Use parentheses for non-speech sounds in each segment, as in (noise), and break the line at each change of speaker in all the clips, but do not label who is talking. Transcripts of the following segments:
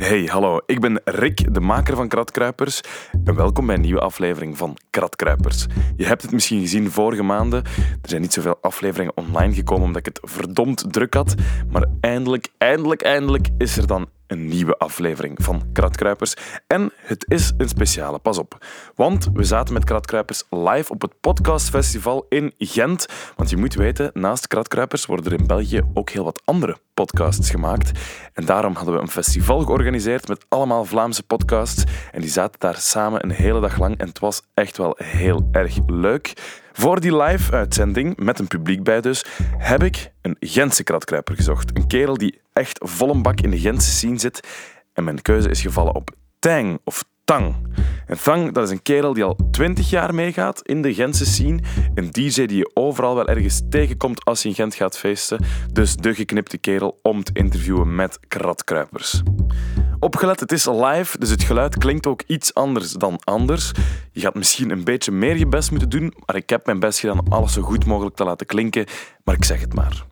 Hey, hallo. Ik ben Rick, de maker van Kratkruipers. En welkom bij een nieuwe aflevering van Kratkruipers. Je hebt het misschien gezien vorige maanden. Er zijn niet zoveel afleveringen online gekomen omdat ik het verdomd druk had. Maar eindelijk, eindelijk, eindelijk is er dan een nieuwe aflevering van Kratkruipers. En het is een speciale, pas op. Want we zaten met Kratkruipers live op het podcastfestival in Gent. Want je moet weten, naast Kratkruipers worden er in België ook heel wat andere podcasts gemaakt. En daarom hadden we een festival georganiseerd met allemaal Vlaamse podcasts. En die zaten daar samen een hele dag lang. En het was echt wel heel erg leuk. Voor die live-uitzending, met een publiek bij dus, heb ik een Gentse kratkruiper gezocht. Een kerel die echt vol een bak in de Gentse scene zit. En mijn keuze is gevallen op Tang of Tang. En Tang, dat is een kerel die al 20 jaar meegaat in de Gentse scene. Een DJ die je overal wel ergens tegenkomt als je in Gent gaat feesten. Dus de geknipte kerel om te interviewen met kratkruipers. Opgelet, het is live, dus het geluid klinkt ook iets anders dan anders. Je gaat misschien een beetje meer je best moeten doen, maar ik heb mijn best gedaan om alles zo goed mogelijk te laten klinken. Maar ik zeg het maar.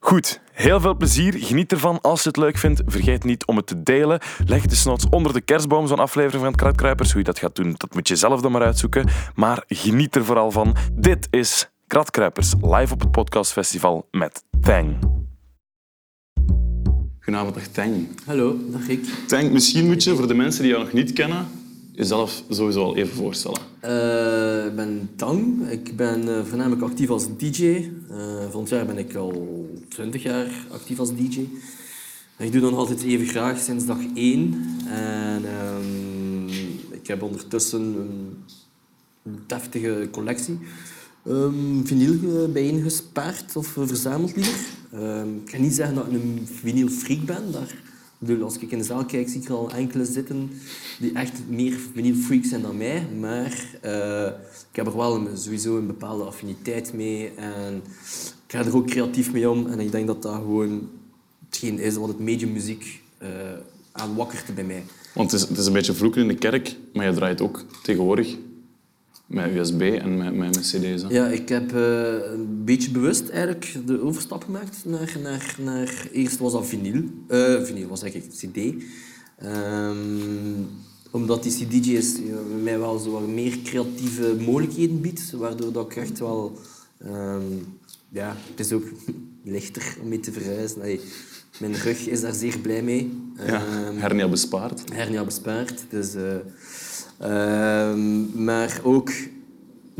Goed, heel veel plezier. Geniet ervan. Als je het leuk vindt, vergeet niet om het te delen. Leg de snots onder de kerstboom, zo'n aflevering van Kratkruipers. Hoe je dat gaat doen, dat moet je zelf dan maar uitzoeken. Maar geniet er vooral van. Dit is Kratkruipers, live op het podcastfestival met Tang. Goedenavond, dag Tang.
Hallo, dag Rick.
Tang, misschien moet je voor de mensen die jou nog niet kennen, jezelf sowieso al even voorstellen.
Uh, ik ben Tang. Ik ben uh, voornamelijk actief als DJ. Uh, volgend jaar ben ik al 20 jaar actief als DJ. Ik doe dat nog altijd even graag sinds dag 1. En um, ik heb ondertussen een deftige collectie um, vinyl bijeengespaard of verzameld liever. Um, ik ga niet zeggen dat ik een vinyl freak ben. Daar, als ik in de zaal kijk, zie ik er al enkele zitten die echt meer freaks zijn dan mij. Maar uh, ik heb er wel een, sowieso een bepaalde affiniteit mee. En ik ga er ook creatief mee om. En ik denk dat dat gewoon hetgeen is wat het mediummuziek uh, aanwakkert bij mij.
Want het is, het is een beetje vroeger in de kerk, maar je draait ook tegenwoordig met USB en met, met, met cd's?
Ja, ik heb uh, een beetje bewust eigenlijk de overstap gemaakt naar... naar, naar eerst was dat vinyl. Uh, vinyl was eigenlijk cd. Um, omdat die cd's mij wel zo wat meer creatieve mogelijkheden biedt. Waardoor dat ik echt wel... Um, ja, het is ook (laughs) lichter om mee te verhuizen. Allee, mijn rug is daar zeer blij mee.
Ja, um, hernia bespaard.
Hernia bespaard. Dus... Uh, Ehm, maar ook,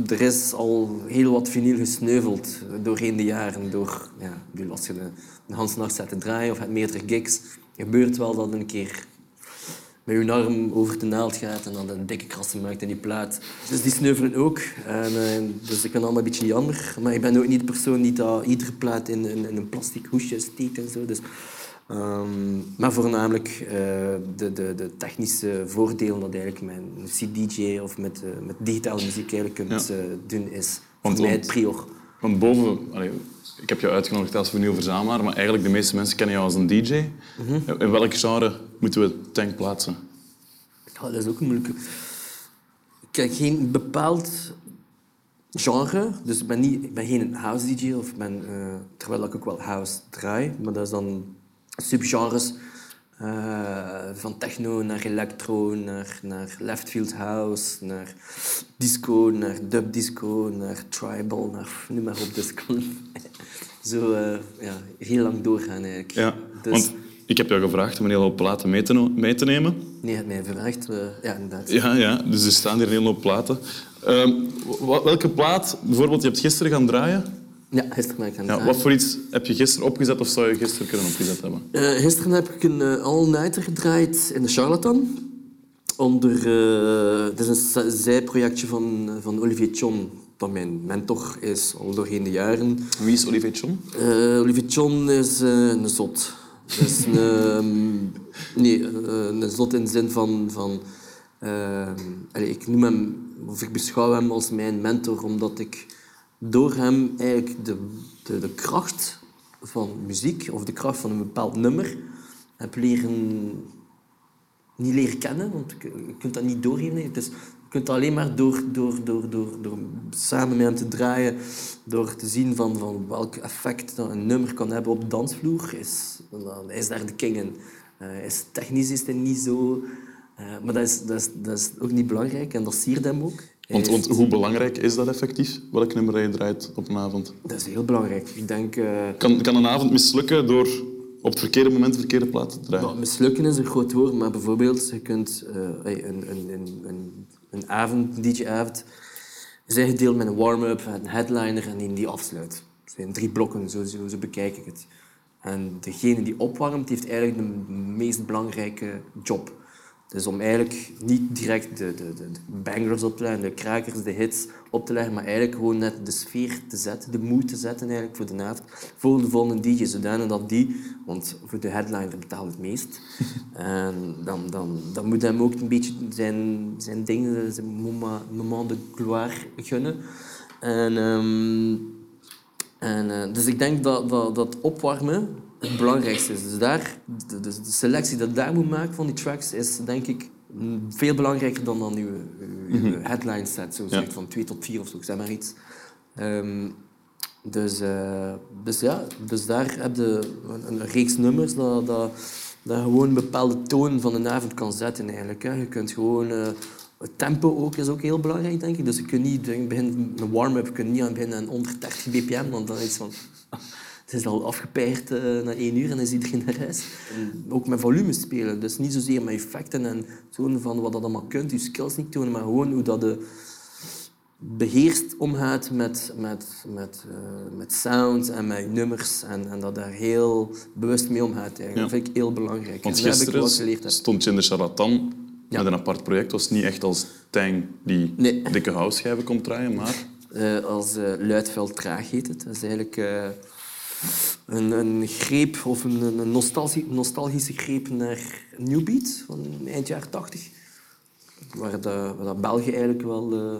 er is al heel wat vinyl gesneuveld doorheen de jaren. Door, ja, als je de, de Hans zet te draaien of het meerdere gigs, gebeurt wel dat een keer met je arm over de naald gaat en dan een dikke krassen maakt in die plaat. Dus die sneuvelen ook. En, uh, dus ik ben allemaal een beetje jammer. Maar ik ben ook niet de persoon die dat iedere plaat in, in, in een plastic hoesje steekt en zo. Dus Um, maar voornamelijk uh, de, de, de, technische voordelen dat eigenlijk met een CDJ of met, uh, met digitale muziek eigenlijk kunt ja. uh, doen, is want, voor mij het prior.
Want boven, allee, ik heb jou uitgenodigd als verzamelaar, maar eigenlijk de meeste mensen kennen jou als een DJ. Mm -hmm. In welk genre moeten we Tank plaatsen?
Ja, dat is ook een moeilijke. Ik heb geen bepaald genre, dus ik ben, niet, ik ben geen house DJ, of ben, terwijl ik ook wel house draai, maar dat is dan subgenres. Uh, van techno naar electro, naar, naar left field house, naar disco, naar dub disco, naar tribal, naar noem maar op. Dus (laughs) zo uh, ja, heel lang doorgaan eigenlijk.
Ja, dus... want ik heb jou gevraagd om een hele hoop platen mee te, mee te nemen.
Nee, je hebt mij gevraagd. Uh, ja, inderdaad.
Ja, ja, dus er staan hier een hele hoop platen. Ehm, welke plaat, bijvoorbeeld, je hebt gisteren gaan draaien?
Ja, gisteren ben ik
ja, Wat voor iets heb je gisteren opgezet of zou je gisteren kunnen opgezet hebben?
Uh, gisteren heb ik een uh, all-nighter gedraaid in de Charlatan. Onder, uh, het is een zijprojectje van, van Olivier Chon, dat mijn mentor is al doorheen de jaren.
Wie is Olivier Chon?
Olivier Chon is een zot. Is een, (laughs) ehm, nee, een zot in de zin van... van allez, ik noem hem, of ik beschouw hem als mijn mentor, omdat ik door hem eigenlijk de, de, de kracht van muziek of de kracht van een bepaald nummer heb leren, niet leren kennen, want je kunt dat niet doorgeven. Het is, je kunt dat alleen maar door, door, door, door, door samen met hem te draaien, door te zien van, van welk effect een nummer kan hebben op de dansvloer, is, dan is daar de king in. Eh, is, technisch is hij niet zo... eh, maar dat is, dat, is, dat is ook niet belangrijk en dat siert hem ook.
Want, hoe belangrijk is dat effectief? Welk nummer je draait op een avond?
Dat is heel belangrijk. Ik denk... eh,
Kan, kan een avond mislukken door op het verkeerde moment de verkeerde plaat te draaien?
Nou, mislukken is een groot woord, maar bijvoorbeeld, je kunt eh, een, een, een, een, een avond, een DJ-avond, is ingedeeld met een warm-up, een headliner en die die afsluit. Het zijn drie blokken, zo, zo, zo bekijk ik het. En degene die opwarmt, heeft eigenlijk de meest belangrijke job. Dus om eigenlijk niet direct de, de, de bangers op te leggen, de krakers, de hits op te leggen, maar eigenlijk gewoon net de sfeer te zetten, de mood te zetten eigenlijk voor de avond, voor de volgende DJ, zodanig dat die, want voor de headliner betaalt het meest, (laughs) en dan, dan, dan moet hem ook een beetje zijn, zijn dingen, zijn moment, moment de gloire gunnen. En, ehm, en, eh, dus ik denk dat, dat, dat opwarmen het belangrijkste is. Dus daar, de, de, selectie dat je daar moet maken van die tracks is denk ik mm, veel belangrijker dan dan uw, uw, uw headline set, zo
Ja.
van 2 tot 4 of zo, zeg maar iets. Ehm, dus, eh, dus ja, dus daar heb je een, een reeks nummers dat, dat, dat gewoon een bepaalde toon van de avond kan zetten eigenlijk. Hè. Je kunt gewoon... eh, het tempo ook is ook heel belangrijk, denk ik. Dus je kunt niet denk, begin, een warm-up, je kunt niet aan beginnen aan 130 bpm, want dan is het van... Het is al afgepeerd eh, na één uur en is iedereen naar huis. Ook met volume spelen. Dus niet zozeer met effecten en tonen van wat dat allemaal kunt, je skills niet tonen, maar gewoon hoe dat de beheerst omgaat met, met, met, eh, met sounds en met nummers. En, en dat daar heel bewust mee omgaat. Eigenlijk.
Ja.
Dat vind ik heel belangrijk.
Want
heb ik
gisteren stond je in de charlatan
Ja.
met een apart project. Was niet echt als Tang die
Nee.
dikke house-schijven komt draaien, maar...
Eh, als Luidveld Traag heet het. Dat is eigenlijk een, een greep of een, een nostalgie, nostalgische greep naar New Beat van eind jaren 80. Waar, dat, waar dat België eigenlijk wel eh,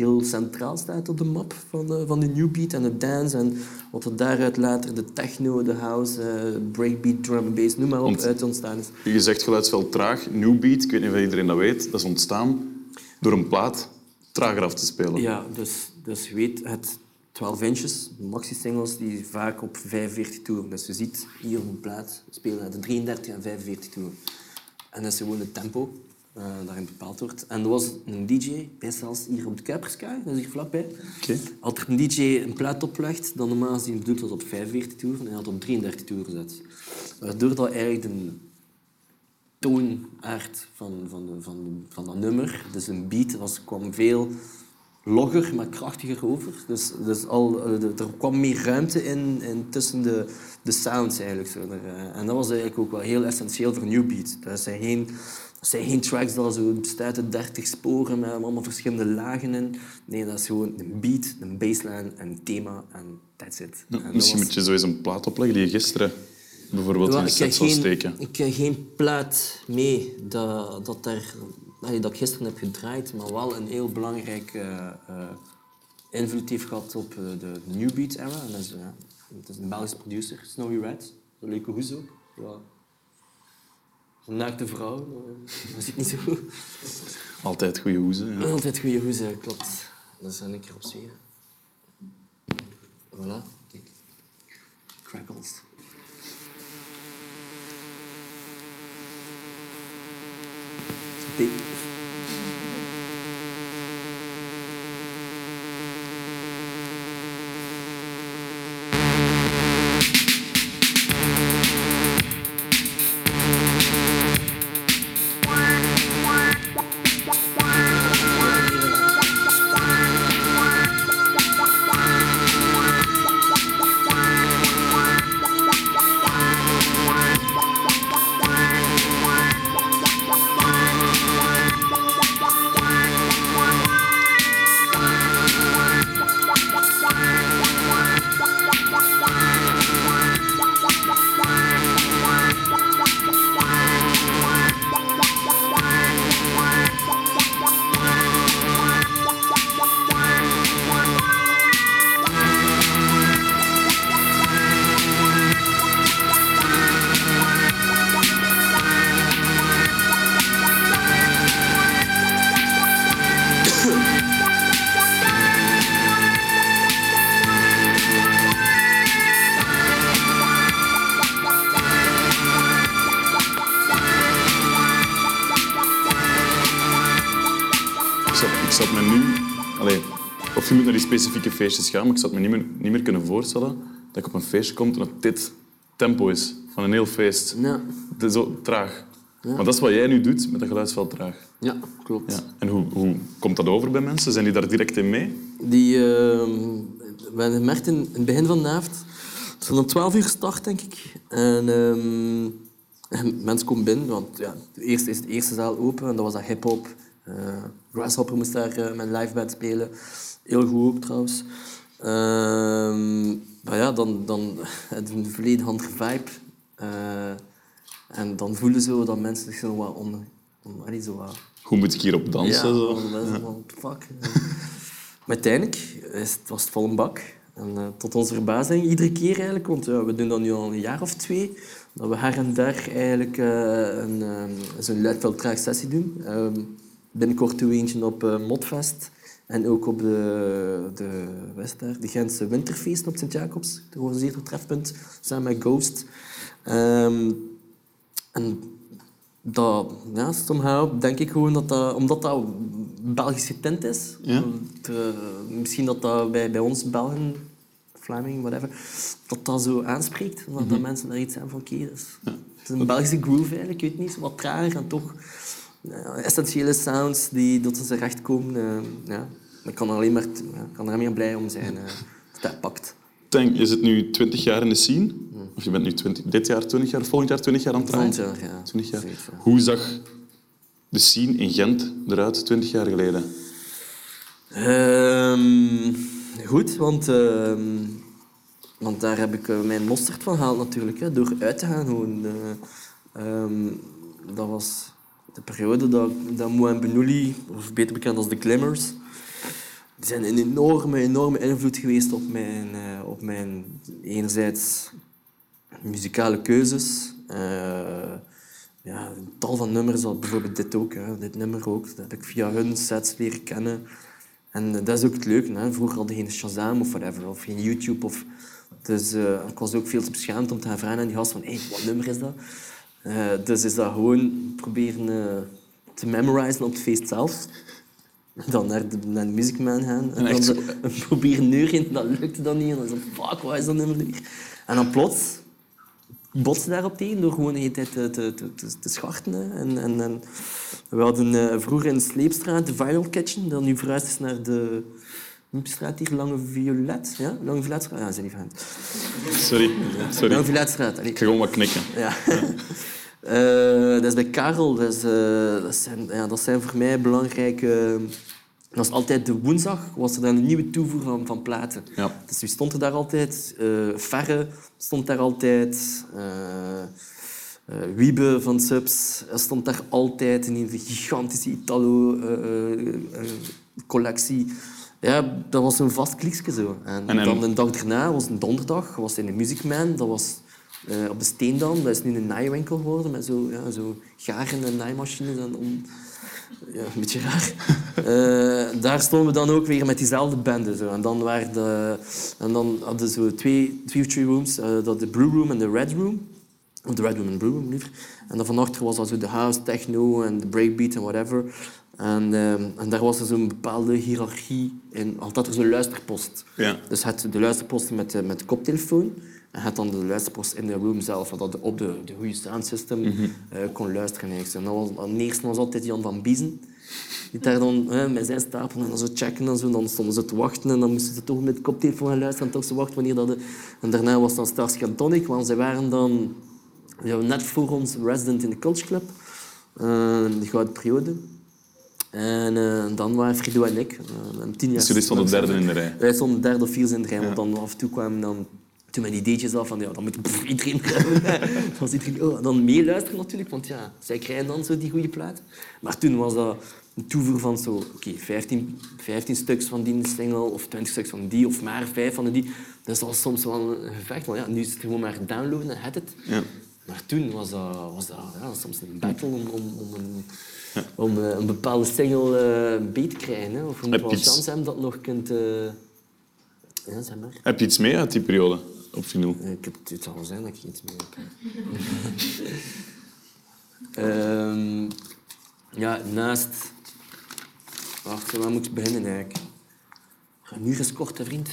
heel centraal staat op de map van, de- van de New Beat en de dance. En wat er daaruit later de techno, de house, eh, breakbeat, drum and bass, noem maar op,
Want-
uit ontstaan is.
Je zegt geluidsveld traag, New Beat, ik weet niet of iedereen dat weet, dat is ontstaan door een plaat trager af te spelen.
Ja, dus, dus weet het 12 inches, maxi-singles, die vaak op 45 toeren. Dus je ziet hier op een plaat spelen de 33 en 45 toeren. En dat is gewoon het tempo eh, daarin bepaald wordt. En er was een DJ, bij zelfs hier op de Kuiperskaai, dat is hier vlakbij.
Oké.
Had er een DJ een plaat oplegt, dan normaal gezien bedoeld was op 45 toeren, en hij had op 33 toeren gezet. Waardoor dat eigenlijk de toonaard van, van, de- van, van dat nummer, dus een beat, was, kwam veel logger, maar krachtiger over. Dus, dus al, eh, er kwam meer ruimte in, in tussen de, de sounds eigenlijk. Zo. Er, eh, En dat was eigenlijk ook wel heel essentieel voor New Beat. Dat zijn geen, dat zijn geen tracks dat zo bestaat uit 30 sporen met allemaal verschillende lagen in. Nee, dat is gewoon een beat, een bassline, een thema en that's it.
Ja,
En dat
misschien
was-
moet je zo eens een plaat opleggen die je gisteren bijvoorbeeld in de set zou steken.
ik heb geen plaat mee dat, dat, er, nee, dat ik gisteren heb gedraaid, maar wel een heel belangrijk eh, eh, invloed heeft gehad op eh, de New Beat era. En dat is, het is een Belgische producer, Snowy Red. Een leuke hoes ook. Ja. Een naakte vrouw, dat zit niet zo goed.
Altijd goede hoezen. Ja.
Altijd goede hoes, ja, klopt. Dat is een keer op. Voilà, kijk. Crackles.
They specifieke feestjes gaan, maar ik zat me niet meer, niet meer kunnen voorstellen dat ik op een feestje kom en dat dit tempo is van een heel feest.
Ja,
Het is zo traag. Maar dat is wat jij nu doet met dat geluidsveld traag.
ja klopt.
Ja. En hoe, hoe komt dat over bij mensen? Zijn die daar direct in mee?
Die, uh, we hebben gemerkt in, in het begin van de avond, het is om 12 uur start, denk ik. En, ehm, en (laughs) mensen komen binnen, want ja, de eerste is de eerste zaal open en dat was dat hip-hop. Eh, Grasshopper moest daar uh, met een live band spelen. Heel goed ook trouwens. Ehm, maar ja, dan, dan (laughs) het een volledig andere vibe. Eh, en dan voelen ze dat mensen zich zo wat onder... on, allee, zo wat,
Hoe moet ik hierop dansen?
ja,
zo?
van mensen van, fuck. (laughs) maar uiteindelijk is het, was het vol een bak. En eh, tot onze verbazing, iedere keer eigenlijk, want ja, we doen dat nu al een jaar of twee, dat we her en der eigenlijk eh, een, uh, zo'n luidveldtraag sessie doen. Ehm, binnenkort doen we eentje op uh, Modfest en ook op de, de, het daar, de Gentse Winterfeest op Sint-Jacobs, het georganiseerde trefpunt, samen met Ghost. Ehm, en dat, ja, somehow denk ik gewoon dat dat, omdat dat Belgisch getint is,
Ja.
het, eh, misschien dat dat bij, bij ons Belgen, Vlaming, whatever, dat dat zo aanspreekt. Dat, dat mensen daar iets hebben van, oké, het is een Belgische groove eigenlijk, ik weet niet, wat trager en toch essentiële sounds die tot zijn recht komen. eh, ja. Ik kan er alleen maar, kan er alleen maar blij om zijn eh, dat dat pakt.
Denk, je zit nu 20 jaar in de scene. Of je bent nu 20, dit jaar 20 jaar, volgend jaar 20 jaar aan het draaien.
Volgend jaar, ja.
20 jaar. Hoe zag de scene in Gent eruit 20 jaar geleden?
Ehm, goed, want, ehm, want daar heb ik eh, mijn mosterd van gehaald natuurlijk. Hè, door uit te gaan gewoon. eh. Ehm, dat was de periode dat, dat Moe en Benouli, of beter bekend als de Glimmers, die zijn een enorme, enorme invloed geweest op mijn, eh, op mijn enerzijds muzikale keuzes. eh, ja, een tal van nummers, zoals bijvoorbeeld dit ook, hè, dit nummer ook. Dat heb ik via hun sets leren kennen. En eh, dat is ook het leuke. Vroeger hadden geen Shazam of whatever, of geen YouTube. Of... Dus ik was ook veel te beschaamd om te gaan vragen aan die gast van hey, wat nummer is dat? Dus is dat gewoon proberen te memorisen op het feest zelf. Dan naar de, naar de Music Man gaan. En,
En
dan de- (laughs) proberen neurien, dat lukte dan niet. En dan zo, fuck, wat is dat nummer nu? En dan plots botsen daarop tegen door gewoon de hele tijd te, te, te, te, te scharten. hè. En, en, en we hadden eh, vroeger in de Sleepstraat de Viral Kitchen, dat nu verhuisd is naar de straat hier, Lange Violet. Ja, Lange Violetstraat. Ja, dat zijn niet van.
Sorry. Sorry.
Lange Violetstraat. allee.
Ik ga gewoon wat knikken.
Ja. (laughs) Eh, dat is bij Karel. Dat, is, eh, dat, zijn, ja, dat zijn voor mij belangrijke... Dat is altijd de woensdag, was er dan een nieuwe toevoer van, van platen.
Ja.
Dus wie stond er daar altijd? Eh Ferre stond daar altijd. eh eh, Wiebe van Subs stond daar altijd in een gigantische Italo-collectie. ja, dat was een vast kliksje zo. En,
En- en-
dan de dag daarna was een donderdag, was in de Music Man. Dat was eh, op de Steendam. Dat is nu een naaiwinkel geworden met zo, ja, zo garen en naaimachines. En om, ja, een beetje raar. (laughs) Eh, daar stonden we dan ook weer met diezelfde bende. Zo. En, dan waren de, en dan hadden ze zo twee, twee of three rooms. eh, dat de Brew Room en de Red Room. Of de Red Room en Brew Room, liever. En dan van achter was dat zo de house, techno en de breakbeat en whatever. En, ehm, en daar was er zo'n bepaalde hiërarchie in. Altijd er zo'n luisterpost.
Ja.
Dus het de luisterpost met met de koptelefoon. En het dan de luisterpost in de room zelf, wat op de, de goede soundsystem
Mhm.
eh, kon luisteren. En dat was, aan eerste was altijd Jan van Biezen. Die daar dan met zijn stapel en dan zo checken en zo. Dan stonden ze te wachten en dan moesten ze toch met de koptelefoon gaan luisteren en toch zo wachten wanneer dat... De... En daarna was dan Starsky and Tonic, want zij waren dan ja, net voor ons resident in de Culture Club. eh, de gouden periode. En eh, dan waren Frido en ik. en tien jaar
Dus jullie stonden derde in de rij.
wij stonden derde of vierde in de rij, want dan af en toe kwamen dan toen mijn ideetjes af van ja, dan moet pff, iedereen (laughs) dan was iedereen oh, dan meeluisteren natuurlijk, want ja, zij krijgen dan zo die goede plaat. Maar toen was dat een toevoer van zo, oké, 15, 15 stuks van die single of 20 stuks van die of maar 5 van die. Dat was soms wel een gevecht, want ja, nu is het gewoon maar downloaden en het het.
Ja.
Maar toen was dat, was dat ja, soms een battle om, om, om, een, om eh, een bepaalde single eh beet te krijgen. Hè. Of je moet
Heb
wel
je iets-
chance hebben dat nog kunt... eh, ja, zeg maar.
Heb je iets mee uit die periode op vinyl?
Eh, Ik heb, het zal wel zijn dat ik iets mee heb. (laughs) Ehm, ja, naast Wacht, waar moet ik beginnen eigenlijk? Een uur is kort, hè, vriend.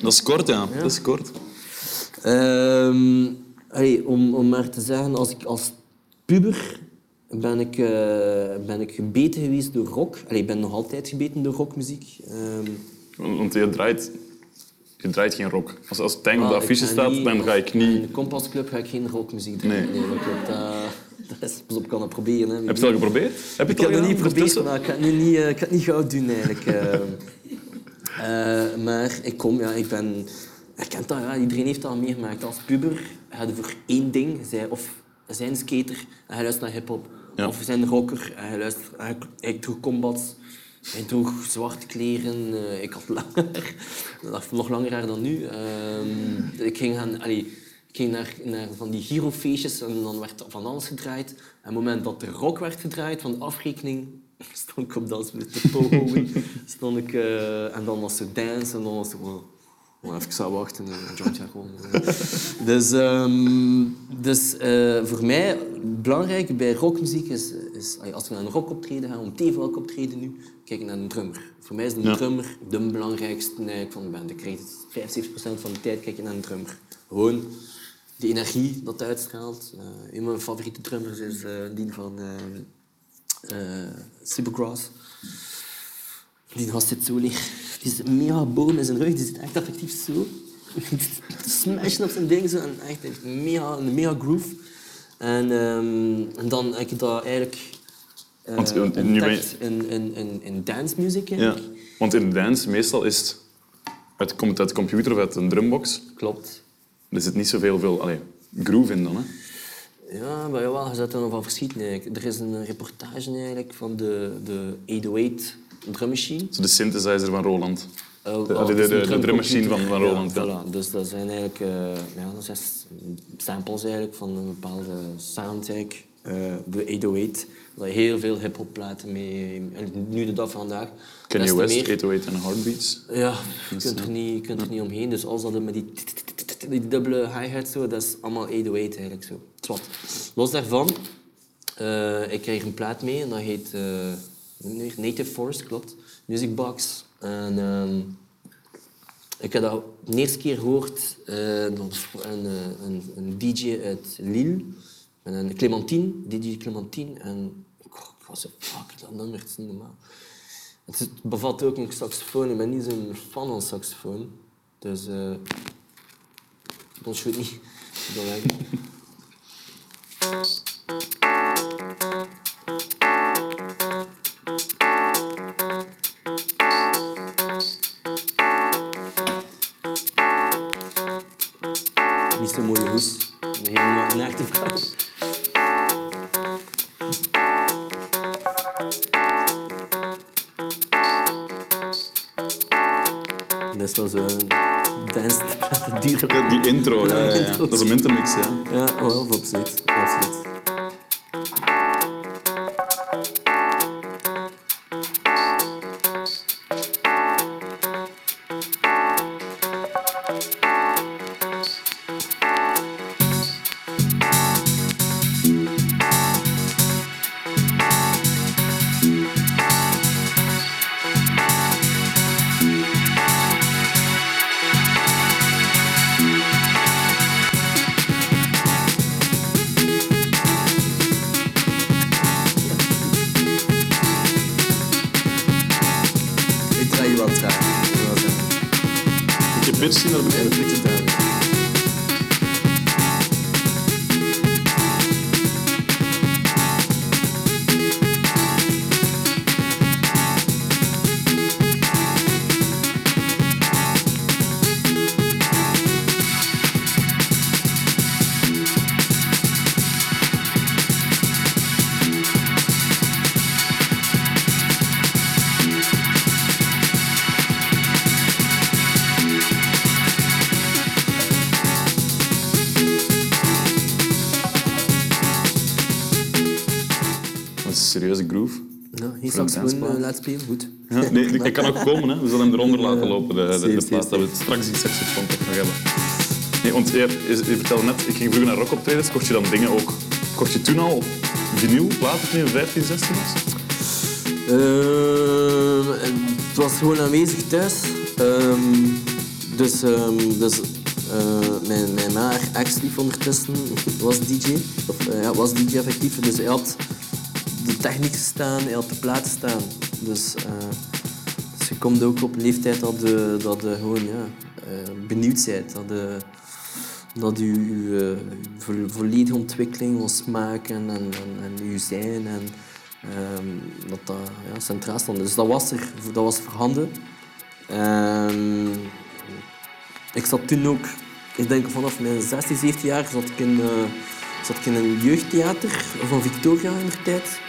Dat is kort, ja. Dat is kort.
Ehm, allee, om, om maar te zeggen, als ik als puber ben ik, eh, ben ik gebeten geweest door rock. Allee, ik ben nog altijd gebeten door rockmuziek. Ehm,
Want want je draait, je draait geen rock. Als, als tank op de
ah,
affiche staat,
niet-
dan ga ik
In
niet...
de Compasclub ga ik geen rockmuziek draaien.
Nee.
Nee, dat. Dat, is, op, ik kan het proberen. Hè.
Heb je het al geprobeerd? Heb je
Ik heb het niet geprobeerd, maar ik ga het nu niet, eh, ik ga het niet gauw doen eigenlijk. eh. (laughs) Eh, maar ik kom, ja, ik ben... Je kent dat, ja, iedereen heeft dat al meegemaakt. Als puber ga je voor één ding, zij, of zijn skater en hij luistert naar hip-hop.
Ja.
Of zijn rocker en hij luistert... Droeg combats. Hij droeg zwarte kleren. eh, ik had langer, nog langer haar dan nu. Ehm, ik ging, gaan, allee, ik ging naar, naar van die girofeestjes en dan werd van alles gedraaid. En op het moment dat de rock werd gedraaid van de afrekening, (laughs) stond ik op dans met de pogo. (laughs) stond ik, eh, en dan was er dance en dan was er gewoon... Even zou wachten en een jointje gewoon. Dus, ehm, dus eh, voor mij, belangrijk bij rockmuziek is, is als we naar een rockoptreden gaan, om even welk optreden nu, kijk naar een drummer. Voor mij is een
Ja.
drummer de belangrijkste eigenlijk van de band. Ik krijg het 75% van de tijd kijk je naar een drummer. Gewoon de energie dat uitstraalt. Eh, een van mijn favoriete drummers is eh, die van eh, Supergrass. Die gast zit zo. Die is een mega boom in zijn rug. Die zit echt effectief zo. (laughs) Smashen op zijn ding zo. En echt een mega, een mega groove. En, ehm, en dan heb ik dat eigenlijk eh
Want, ben je-
in, in, in, in dance music.
Ja. Want in dance, meestal is het... Het komt uit de computer of uit een drumbox.
Klopt.
Er zit niet zoveel veel, allee, groove in dan. Hè.
Ja, maar jawel, je zet er nog van verschieten eigenlijk. Er is een reportage eigenlijk van de, de 808 drum machine.
Zo de synthesizer van Roland.
Oh,
De-
oh,
de-
is
de-
een
de drummachine van- van Roland, ja.
Ja, voilà. Dus dat zijn eigenlijk eh, ja, dat zijn samples eigenlijk van een bepaalde sound eigenlijk. Eh, de 808. Daar heel veel hip-hop platen mee. En nu de dag van vandaag. Des te
West,
meer-
808 en Heartbeats.
Ja, je kunt er niet, je kunt er niet omheen. Dus als dat met die, die dubbele hi-hat zo, dat is allemaal 808 eigenlijk zo. Zwat. Los daarvan, eh, ik kreeg een plaat mee en dat heet Native Force, klopt. Music Box. En ehm, ik heb dat de eerste keer gehoord eh, was een, een, een DJ uit Lille. En een Clementine, DJ Clementine. En ik was zo, fuck, dat nummer het is niet normaal. Het bevat ook een saxofoon. Ik ben niet zo'n fan van saxofoon. Dus... eh (laughs) dat is niet. Dat is
een intermix. Ja.
Ja, wel, absoluut. absoluut. Ik
heb pitch zien naar
Ja, straks gewoon laten spelen, goed.
Ja, nee, ik kan ook komen. Hè. We zullen hem eronder laten lopen, de, de, de
Safe,
plaat,
safe,
dat we straks die saxofoon toch nog hebben. Nee, want je, je, vertelde net, ik ging vroeger naar rockoptredens. Kocht je dan dingen ook... Kocht je toen al vinyl, platen toen je 15, 16 was?
Ehm, het was gewoon aanwezig thuis. Ehm, dus ehm, dus eh, mijn, mijn maar ex-lief ondertussen was DJ. Of eh, ja, was DJ effectief. Dus hij had techniek staan, hij had de platen staan. Dus, eh, dus je komt ook op leeftijd dat je, dat gewoon ja, eh, benieuwd bent. Dat je, dat je, je, vo- volledige ontwikkeling van smaak en, en, en, en zijn en ehm, dat dat ja, centraal stond. Dus dat was er, dat was voorhanden. Ehm, ik zat toen ook, ik denk vanaf mijn 16, 17 jaar, zat ik in, eh, zat ik in een jeugdtheater van Victoria in de tijd.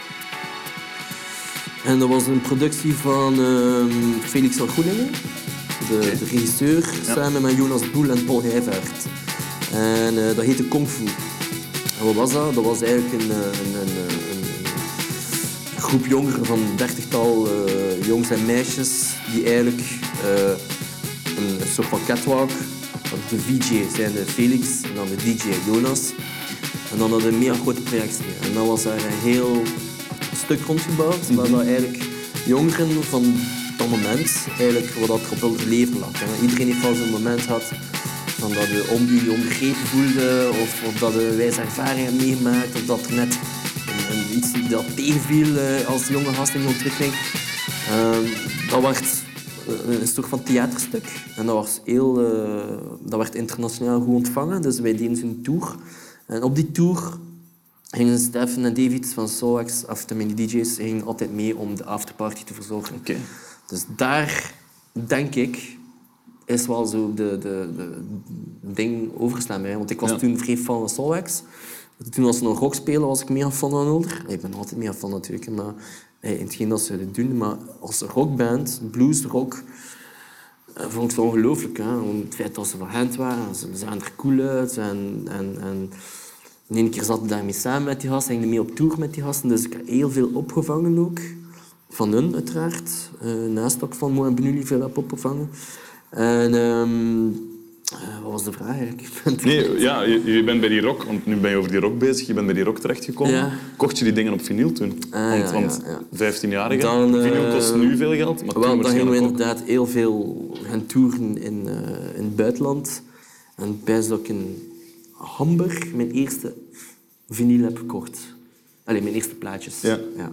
En dat was een productie van ehm, Felix van Groeningen, de, de regisseur, samen met Jonas Boel en Paul Heijvaart. En eh, dat heette Kung Fu. En wat was dat? Dat was eigenlijk een, eh, een, een, een, groep jongeren van een dertigtal eh, jongens en meisjes die eigenlijk een, soort van catwalk. De VJ zijn de Felix en dan de DJ Jonas. En dan hadden we een mega grote projectie. En dan was er een heel stuk rondgebouwd, waar dat eigenlijk jongeren van dat moment, eigenlijk wat dat op hun leven lag. Iedereen heeft wel zo'n moment gehad van dat je om je onbegrepen voelde, of, of dat je wijze ervaringen meegemaakt, of dat er net een, een, iets dat tegenviel eh, als jonge gast in ontwikkeling. Ehm, dat werd eh, een soort van theaterstuk. En dat, was heel, eh, dat werd internationaal goed ontvangen, dus wij deden zo'n tour. En op die tour gingen Stefan en David van Soax, of de mini DJ's, gingen altijd mee om de afterparty te verzorgen.
Oké.
Dus daar denk ik is wel zo de, de, de ding overgeslaan bij. Want ik was
Ja.
toen vrij fan van Solwax. Toen was ze nog rock spelen, was ik mega fan van Older. Ik ben altijd mega fan natuurlijk, maar hey, in hetgeen dat ze doen. Maar als rockband, blues, rock, eh, vond ik het ongelooflijk. Hè? Het feit dat ze van hand waren, ze zagen er cool uit. En, en, en de ene keer zat ik daarmee samen met die gasten, ging mee op tour met die gasten. Dus ik heb heel veel opgevangen ook. Van hun uiteraard. Eh, naast ook van Mo en Benulli veel heb opgevangen. En ehm, eh, wat was de vraag eigenlijk?
Nee, ja, je, je bent bij die rock, want nu ben je over die rock bezig, je bent bij die rock terechtgekomen.
Ja.
Kocht je die dingen op vinyl toen?
Ah,
want
ja,
want
ja,
15-jarige,
Dan, eh,
vinyl kost nu veel geld, maar toen
dan gingen we
ook.
inderdaad heel veel gaan toeren in, eh, in het buitenland. En bij dat ik in Hamburg mijn eerste vinyl heb gekocht. Allee, mijn eerste plaatjes.
Ja.
ja.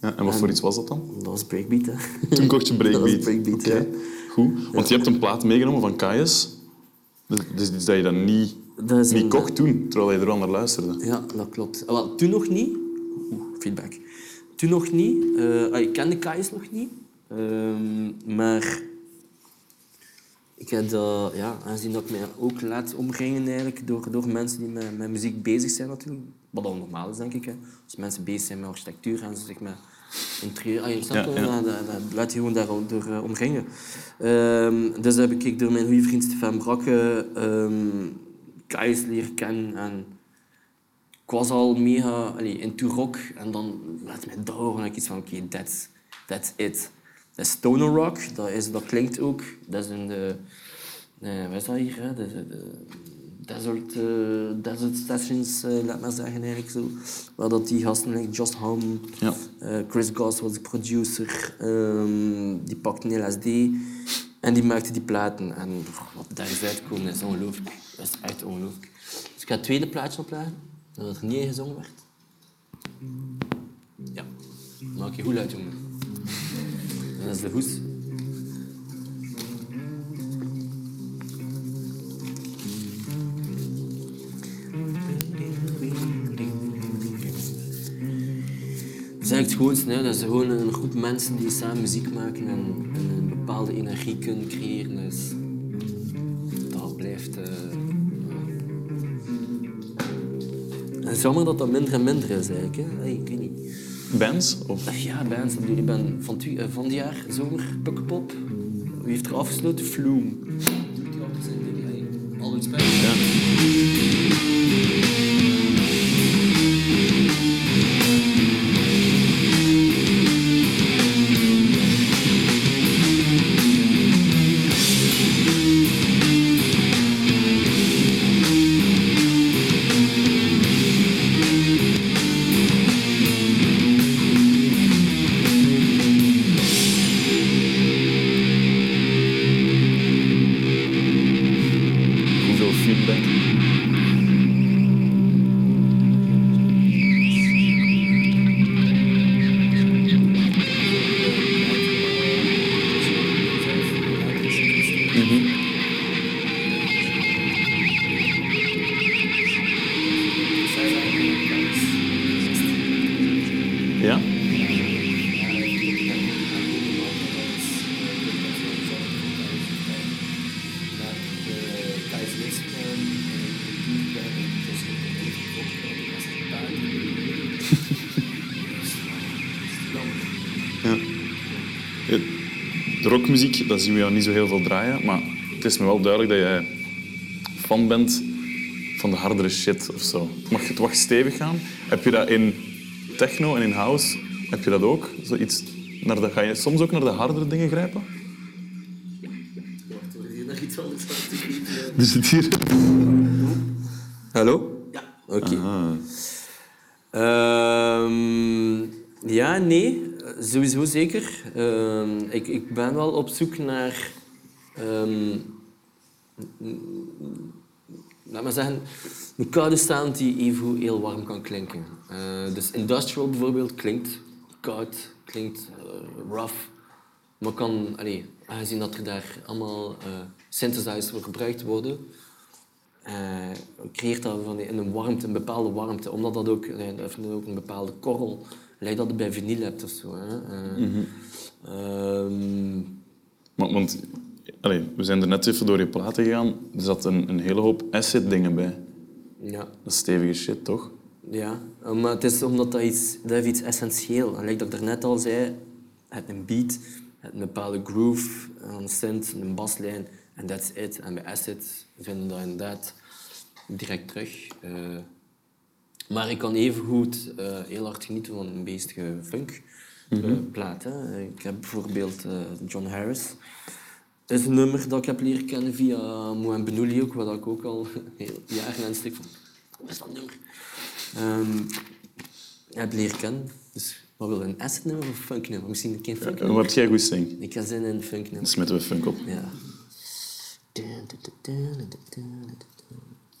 Ja, en wat voor iets was dat dan?
Dat was breakbeat, hè. (laughs)
Toen kocht je
Dat was
Breakbeat.
breakbeat, ja.
Goed, want je hebt een plaat meegenomen van Kaius. Dus, dus dat je niet,
Dat
niet
een-
kocht toen, terwijl je er wel naar luisterde.
Ja, dat klopt. Ah, Wel, toen nog niet. Oeh, feedback. Toen nog niet. Ah, ik kende Kais nog niet. Ehm, maar ik heb dat, ja, aangezien dat ik mij ook laat omringen eigenlijk door, door mensen die met, met muziek bezig zijn natuurlijk. Wat al normaal is, denk ik. Hè. Als mensen bezig zijn met architectuur, gaan ze zich met interieur... Ah, je snapt
Ja,
dat- laat je gewoon daardoor eh, omringen. Ehm, dus heb ik door mijn goede vriend Stefan Brakke ehm Kais leren kennen. En ik was al mega allee, into rock en dan laat mij dat horen en ik iets van oké, that's, that's it. Dat is stoner rock, dat, is, dat klinkt ook, dat is in de, eh, wat is dat hier, hè? De, de, de desert, eh, desert sessions, eh, laat maar zeggen eigenlijk zo. Waar dat die gasten, like Just Hum,
Ja.
eh, Chris Goss was de producer, ehm, die pakte een LSD en die maakte die platen. En wat daar is uitgekomen is ongelooflijk. Dat is echt ongelooflijk. Dus ik ga het tweede plaatje opleggen, dat er niet in gezongen werd. Ja, maak je goed uit, jongen. Dat is de hoes. Het is eigenlijk het hè. dat is gewoon een groep mensen die samen muziek maken en, en een bepaalde energie kunnen creëren. Dus dat blijft. eh, ja. Het is jammer dat dat minder en minder is eigenlijk. Hè. Ik weet niet.
Bands? Of?
Ja, bands. Ik bedoel, Ik ben van, het wi- eh, van het jaar zomer Pukkelpop. Wie heeft er afgesloten? Hey, Al iets bij.
Ja. Rockmuziek, dat zien we jou niet zo heel veel draaien, maar het is me wel duidelijk dat jij fan bent van de hardere shit of zo. Het mag, het mag stevig gaan. Heb je dat in techno en in house? Heb je dat ook? Zoiets naar de, ga je soms ook naar de hardere dingen grijpen? Er zit hier...
Hallo? Ja. Oké. Ehm, ja, nee. Sowieso zeker. Ehm, ik, ik ben wel op zoek naar... ehm, laat maar zeggen, een koude sound die even heel warm kan klinken. Eh, dus industrial bijvoorbeeld klinkt koud, klinkt eh, rough. Maar kan, allee, aangezien dat er daar allemaal eh synthesizers voor gebruikt worden, creëert dat van die- een warmte, een bepaalde warmte. Omdat dat ook, dat heeft ook een bepaalde korrel, lijkt dat je bij vinyl hebt of zo. Hè. Eh, ehm,
Maar, want we zijn er net even door je platen gegaan. Er zat een, een hele hoop acid dingen bij.
ja.
Dat is stevige shit, toch?
Ja, maar het is omdat dat iets, dat heeft iets essentieel. En like dat ik daarnet al zei, je hebt een beat, je hebt een bepaalde groove, een synth, een baslijn en that's it. En bij Acid vinden we dat inderdaad direct terug. Eh, maar ik kan even goed heel hard genieten van een beestige funk eh, plaat. Hè. Ik heb bijvoorbeeld eh, John Harris. Dat is een nummer dat ik heb leren kennen via Moen Benouli ook, wat ik ook al (laughs) heel jaren aan stuk van. Wat is dat nummer? Ik heb leren kennen. Dus wat wil je, een acid nummer of een funk nummer? Misschien geen funk
En
nummer?
wat jij goed zingt,
Ik ga zin in een funk
dan
nummer.
smitten we funk op.
Ja.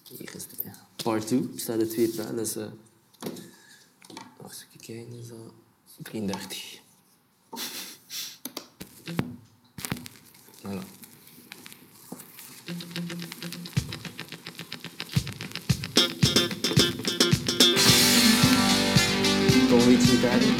Hier is het. Ja. Part 2 staat er twee platen. Dus, uh, wacht even kijken, is dat 33. Voilà. Toch beetje gitaar.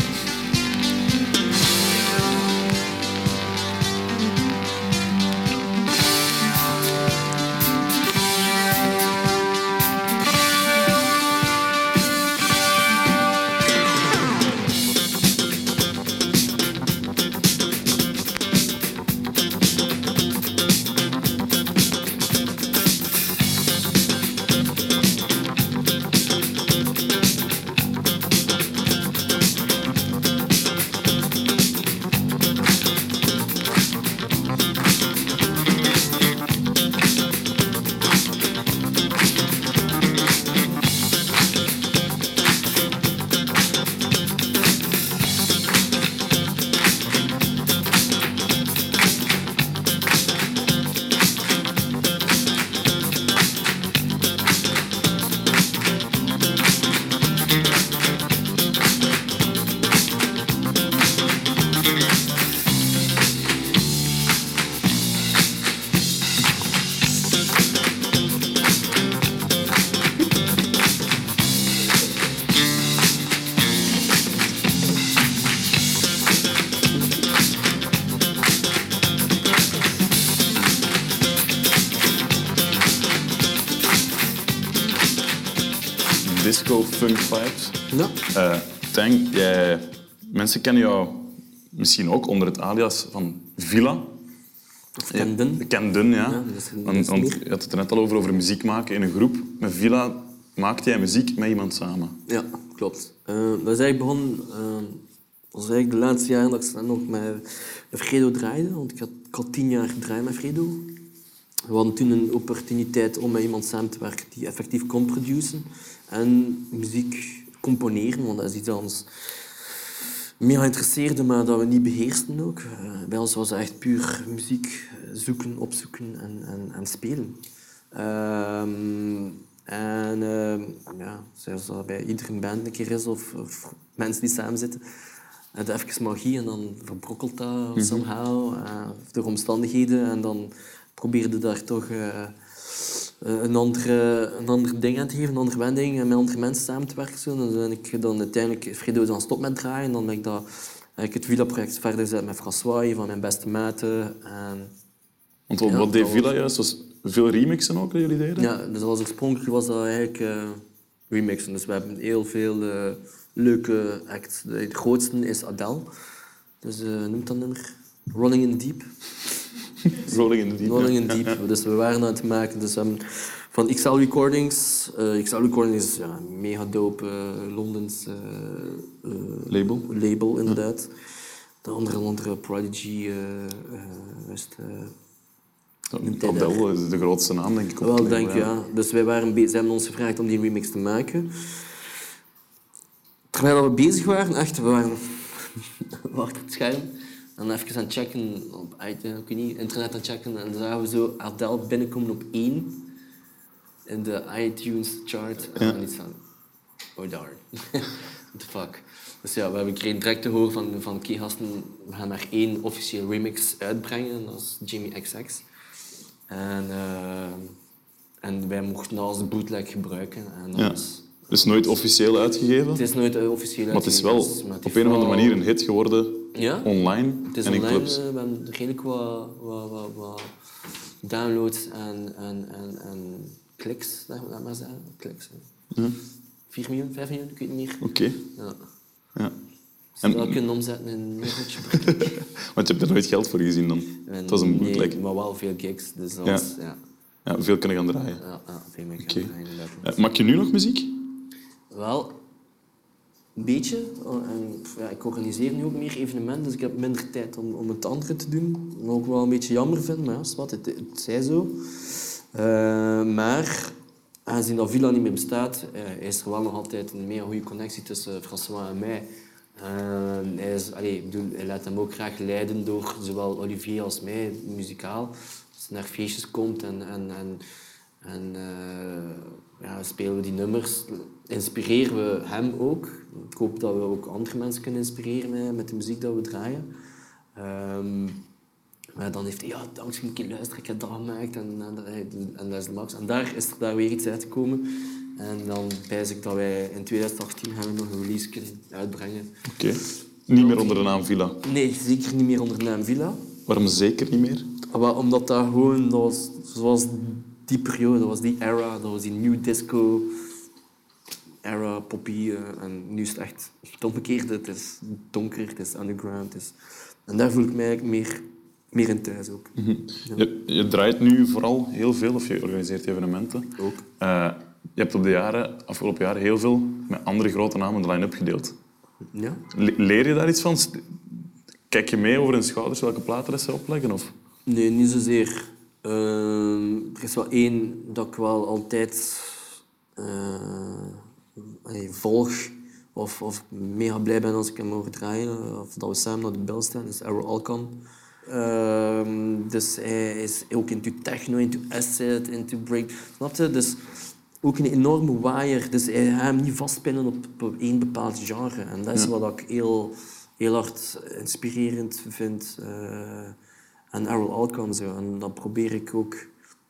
Mensen kennen jou misschien ook onder het alias van Villa.
Of Kenden.
Kenden, ja.
Ja, een-
want, je had het er net al over, over muziek maken in een groep. Met Villa maakte jij muziek met iemand samen.
Ja, klopt. Eh, dat is eigenlijk begonnen... eh, dat was eigenlijk de laatste jaren dat ik nog met, met Fredo draaide. Want ik had, ik had tien jaar gedraaid met Fredo. We hadden toen een opportuniteit om met iemand samen te werken die effectief kon produceren. En muziek componeren, want dat is iets ons mega interesseerde, maar dat we niet beheersten ook. Bij ons was het echt puur muziek zoeken, opzoeken en, en, en spelen. Ehm, en ehm, ja, zoals dat bij iedere band een keer is, of, of mensen die samen zitten, het even magie en dan verbrokkelt dat somehow, eh, door omstandigheden. En dan probeerde daar toch eh, een, andere, een ander ding aan te geven, een andere wending, en met andere mensen samen te werken. Zo. En dan ben ik dan uiteindelijk Fredo dan stop met draaien. En dan ben ik, dat, heb ik het Villa-project verder gezet met François, van mijn beste maten. En,
Want wat,
Ja,
wat deed Villa juist? Was veel remixen ook dat jullie deden?
ja, dus als oorspronkelijk was dat eigenlijk eh, remixen. Dus we hebben heel veel eh, leuke acts. De, de grootste is Adele. Dus eh noemt dat nummer? Rolling in the Deep. (laughs)
Rolling in the Deep.
Rolling in the Deep. Dus we waren aan het maken. Dus van XL Recordings. eh, XL Recordings is ja, een mega dope eh, Londens eh,
Label.
label, inderdaad. De andere, andere Prodigy eh, eh, is
de grootste naam, denk ik. op
Wel, denk ja. Dus wij waren ze hebben ons gevraagd om die remix te maken. Terwijl we bezig waren, echt, we waren (laughs) achter het scherm. En even aan het checken op uit- ik weet niet, internet aan het checken. En dan zagen we zo Adele binnenkomen op één in de iTunes chart. En dan iets van, oh darn. (laughs) What the fuck. Dus ja, we hebben gekregen direct te horen van, van oké gasten, we gaan maar één officieel remix uitbrengen. En dat is Jimmy XX. En, eh, en wij mochten alles de bootleg gebruiken. En dat
Ja.
was-
Dus nooit officieel uitgegeven,
het is nooit eh, officieel
maar het is wel
uitgegeven, het
op een of andere manier een hit geworden
Ja?
online
Het is
en in
online,
clubs.
eh, we hebben redelijk wat, wat, wat, wat downloads en, en, en, en kliks, laat laat maar zeggen. Kliks.
Ja.
4 miljoen, 5 miljoen, ik weet het niet meer.
Oké.
Ja.
Ja.
Ze
En-
wel kunnen omzetten in een. (laughs)
Want je hebt er nooit geld voor gezien dan.
En
Het was een
nee,
bootleg.
maar wel veel gigs, dus dat
Ja.
was... Ja,
Ja, veel kunnen gaan draaien.
ja, ja veel meer gaan draaien.
Ja, maak je nu nog muziek?
Wel, een beetje. En, pff, ja, ik organiseer nu ook meer evenementen, dus ik heb minder tijd om, om het andere te doen. Wat ik wel een beetje jammer vind, maar ja, het, het zij zo. Eh, maar aangezien dat Villa niet meer bestaat, eh, is er wel nog altijd een mega goede connectie tussen François en mij. En hij, is, allee, ik bedoel, hij laat hem ook graag leiden door zowel Olivier als mij, muzikaal. Als hij naar feestjes komt en, en, en, en eh, ja, spelen we die nummers, inspireren we hem ook. Ik hoop dat we ook andere mensen kunnen inspireren met, met de muziek dat we draaien. Ehm, maar dan heeft hij, ja, dankzij een keer luisteren, ik heb dat gemaakt en, en, is de max. En daar is er daar weer iets uitgekomen. En dan wijs ik dat wij in 2018 gaan we nog een release kunnen uitbrengen.
Oké. Niet meer onder de naam Villa.
Nee, zeker niet meer onder de naam Villa.
Waarom zeker niet meer?
Maar omdat dat gewoon, dat was, zoals die periode, dat was die era, dat was die new disco era, poppy. en nu is het echt het omgekeerde. Het is donker, het is underground. Het is, en daar voel ik mij eigenlijk meer, meer in thuis ook.
Je, je draait nu vooral heel veel, of je organiseert evenementen.
Ook.
Eh, je hebt op de jaren, afgelopen jaren heel veel met andere grote namen de line-up gedeeld.
Ja?
Le- Leer je daar iets van? Kijk je mee over hun schouders welke platen ze opleggen? Of?
Nee, niet zozeer. Ehm, er is wel één dat ik wel altijd eh, volg of, of mega blij ben als ik hem hoor draaien. Of dat we samen naar de bel staan, is Errol Alkan. Ehm, dus hij is ook into techno, into acid, into break. Snap je? Dus ook een enorme waaier. Dus hij gaat hem niet vastpinnen op, op één bepaald genre. En dat is wat ik heel, heel hard inspirerend vind. eh aan Errol Alkan. Zo. En dat probeer ik ook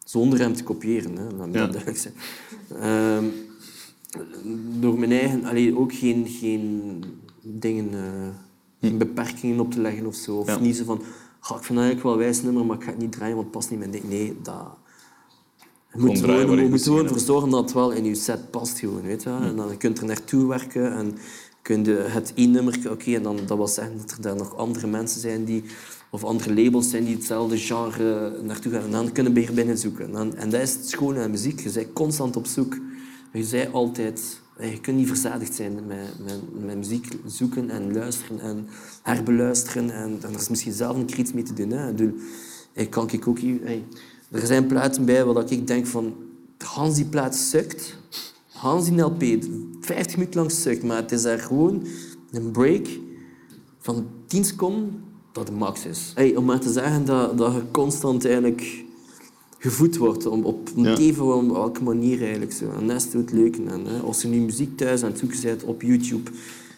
zonder hem te kopiëren. Hè.
Ja.
duidelijk zijn. Door mijn eigen... Allee, ook geen, geen dingen... geen beperkingen op te leggen of zo. Of
Ja.
niet zo van... "Goh, ik vind dat eigenlijk wel een wijs nummer, maar ik ga het niet draaien, want het past niet in mijn ding. Nee, dat... Je moet
draaien waar
gewoon,
je
moet gewoon
hebt.
voor zorgen dat het wel in je set past. Gewoon, weet je? wel. En dan kun je er naartoe werken en kun je het één nummer... Oké, en dan dat wil zeggen dat er daar nog andere mensen zijn die... Of andere labels zijn die hetzelfde genre naartoe gaan. En dan kunnen we er binnen zoeken. En, dan, en dat is het schone aan muziek. Je bent constant op zoek. Je zei altijd... Je kunt niet verzadigd zijn met, met, met muziek zoeken en luisteren en herbeluisteren. En, en er is misschien zelf een keer iets mee te doen. Hè. Bedoel, ik kan ik ook... hey, er zijn platen bij waar ik denk van... Hans die plaat sukt. Hans die LP, 50 minuten lang sukt. Maar het is daar gewoon een break van 10 seconden dat de max is. Hey, om maar te zeggen dat, dat je constant eigenlijk gevoed wordt om, op een
Ja.
even op welke manier eigenlijk. Zo. En dat is het leuke. En, hè, als je nu muziek thuis aan het zoeken bent op YouTube,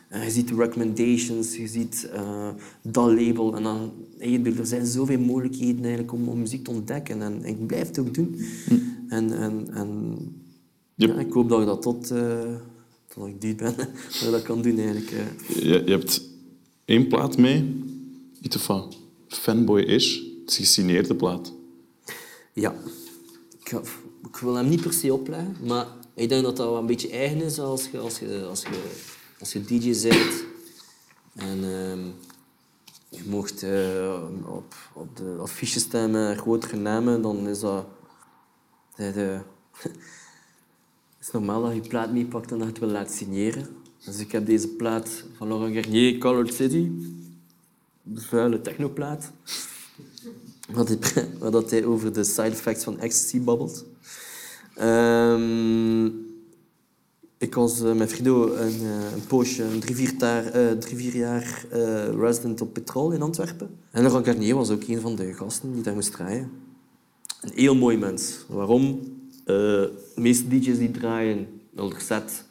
en je ziet de recommendations, je ziet eh, dat label, en dan, hey, er zijn zoveel mogelijkheden eigenlijk om, om muziek te ontdekken. En ik blijf het ook doen. En, en, en
Je-
ja, ik hoop dat ik dat tot, eh tot ik die ben, (laughs) dat ik dat kan doen eigenlijk. eh.
Je, je hebt één plaat mee, iets wat fanboy is. Het is een gesigneerde plaat.
Ja. Ik, ik wil hem niet per se opleggen, maar ik denk dat dat wel een beetje eigen is als je, als je, als je, als je DJ bent. En ehm, je mocht eh, op, op de affiche staan met grotere namen, dan is dat... Het (laughs) is normaal dat je plaat meepakt en dat je het wil laten signeren. Dus ik heb deze plaat van Laurent Garnier, Colored City. De vuile technoplaat. Wat hij, (laughs) wat dat hij over de side effects van ecstasy babbelt. Ehm, ik was eh, met Frido een, eh, een poosje, een drie, vier, jaar, eh, drie, vier jaar resident op Petrol in Antwerpen. En Laurent Garnier was ook een van de gasten die daar moest draaien. Een heel mooi mens. Waarom? De meeste DJ's die draaien, wilder set,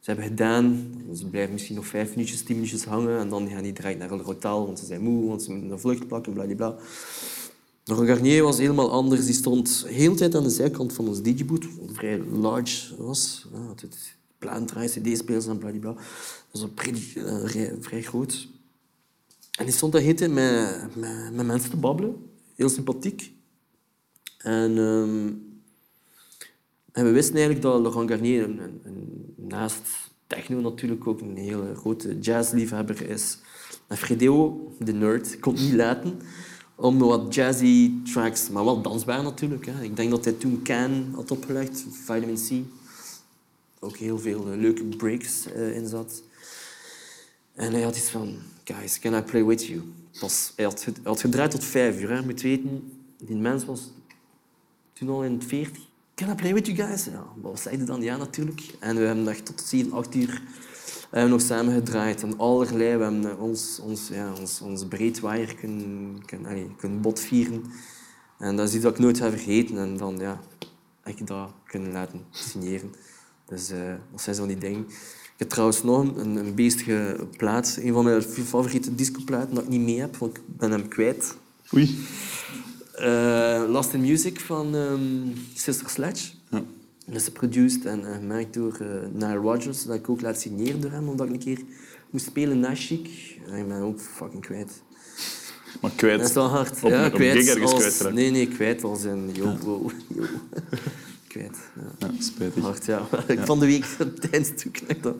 ze hebben gedaan, ze blijven misschien nog vijf minuutjes, tien minuutjes hangen en dan gaan die direct naar een hotel, want ze zijn moe, want ze moeten een vlucht plakken, bladibla. Laurent Garnier was helemaal anders. Die stond de hele tijd aan de zijkant van ons DJ-boot, wat vrij large was. Het plan draaien, cd-spelers en bladibla. Dat was pretty, eh, vrij, vrij groot. En die stond daar met, met, met mensen te babbelen. Heel sympathiek. En, ehm, en we wisten eigenlijk dat Laurent Garnier, naast techno natuurlijk ook een hele grote jazzliefhebber is. En de nerd, kon niet laten om wat jazzy tracks, maar wel dansbaar natuurlijk. Hè. Ik denk dat hij toen Can had opgelegd, Vitamin C. Ook heel veel eh, leuke breaks eh, in zat. En hij had iets van, guys, can I play with you? Was, hij, had, gedraaid tot vijf uur. Hè. Je moet weten, die mens was toen al in het 40. Can I play with you guys? Ja, wat zeiden dan? Ja, natuurlijk. En we hebben daar tot 7, 8 uur hebben nog samen gedraaid. En allerlei. We hebben ons, ons, ja, ons, ons breedwaaier kunnen, kunnen, kunnen botvieren. En dat is iets dat ik nooit ga vergeten. En dan ja, heb ik dat kunnen laten signeren. Dus eh, dat zijn zo van die dingen. Ik heb trouwens nog een, een beestige plaat. Een van mijn favoriete discoplaten dat ik niet mee heb, want ik ben hem kwijt.
Oei.
Eh, Lost in Music van ehm, Sister Sledge.
Ja.
Dat is geproduced en eh, gemaakt door uh, Nile Rodgers. Dat ik ook laat signeren door hem, omdat ik een keer moest spelen na Chic. En ik ben ook fucking kwijt.
Maar kwijt.
Dat is wel hard.
Op-
ja,
op
kwijt.
ergens
als, nee, nee, kwijt als een yo, wow, yo. (laughs) kwijt. Ja.
Ja, spijtig.
Hard, ja. (laughs) Ik van de week (laughs) tijdens toen ik dat,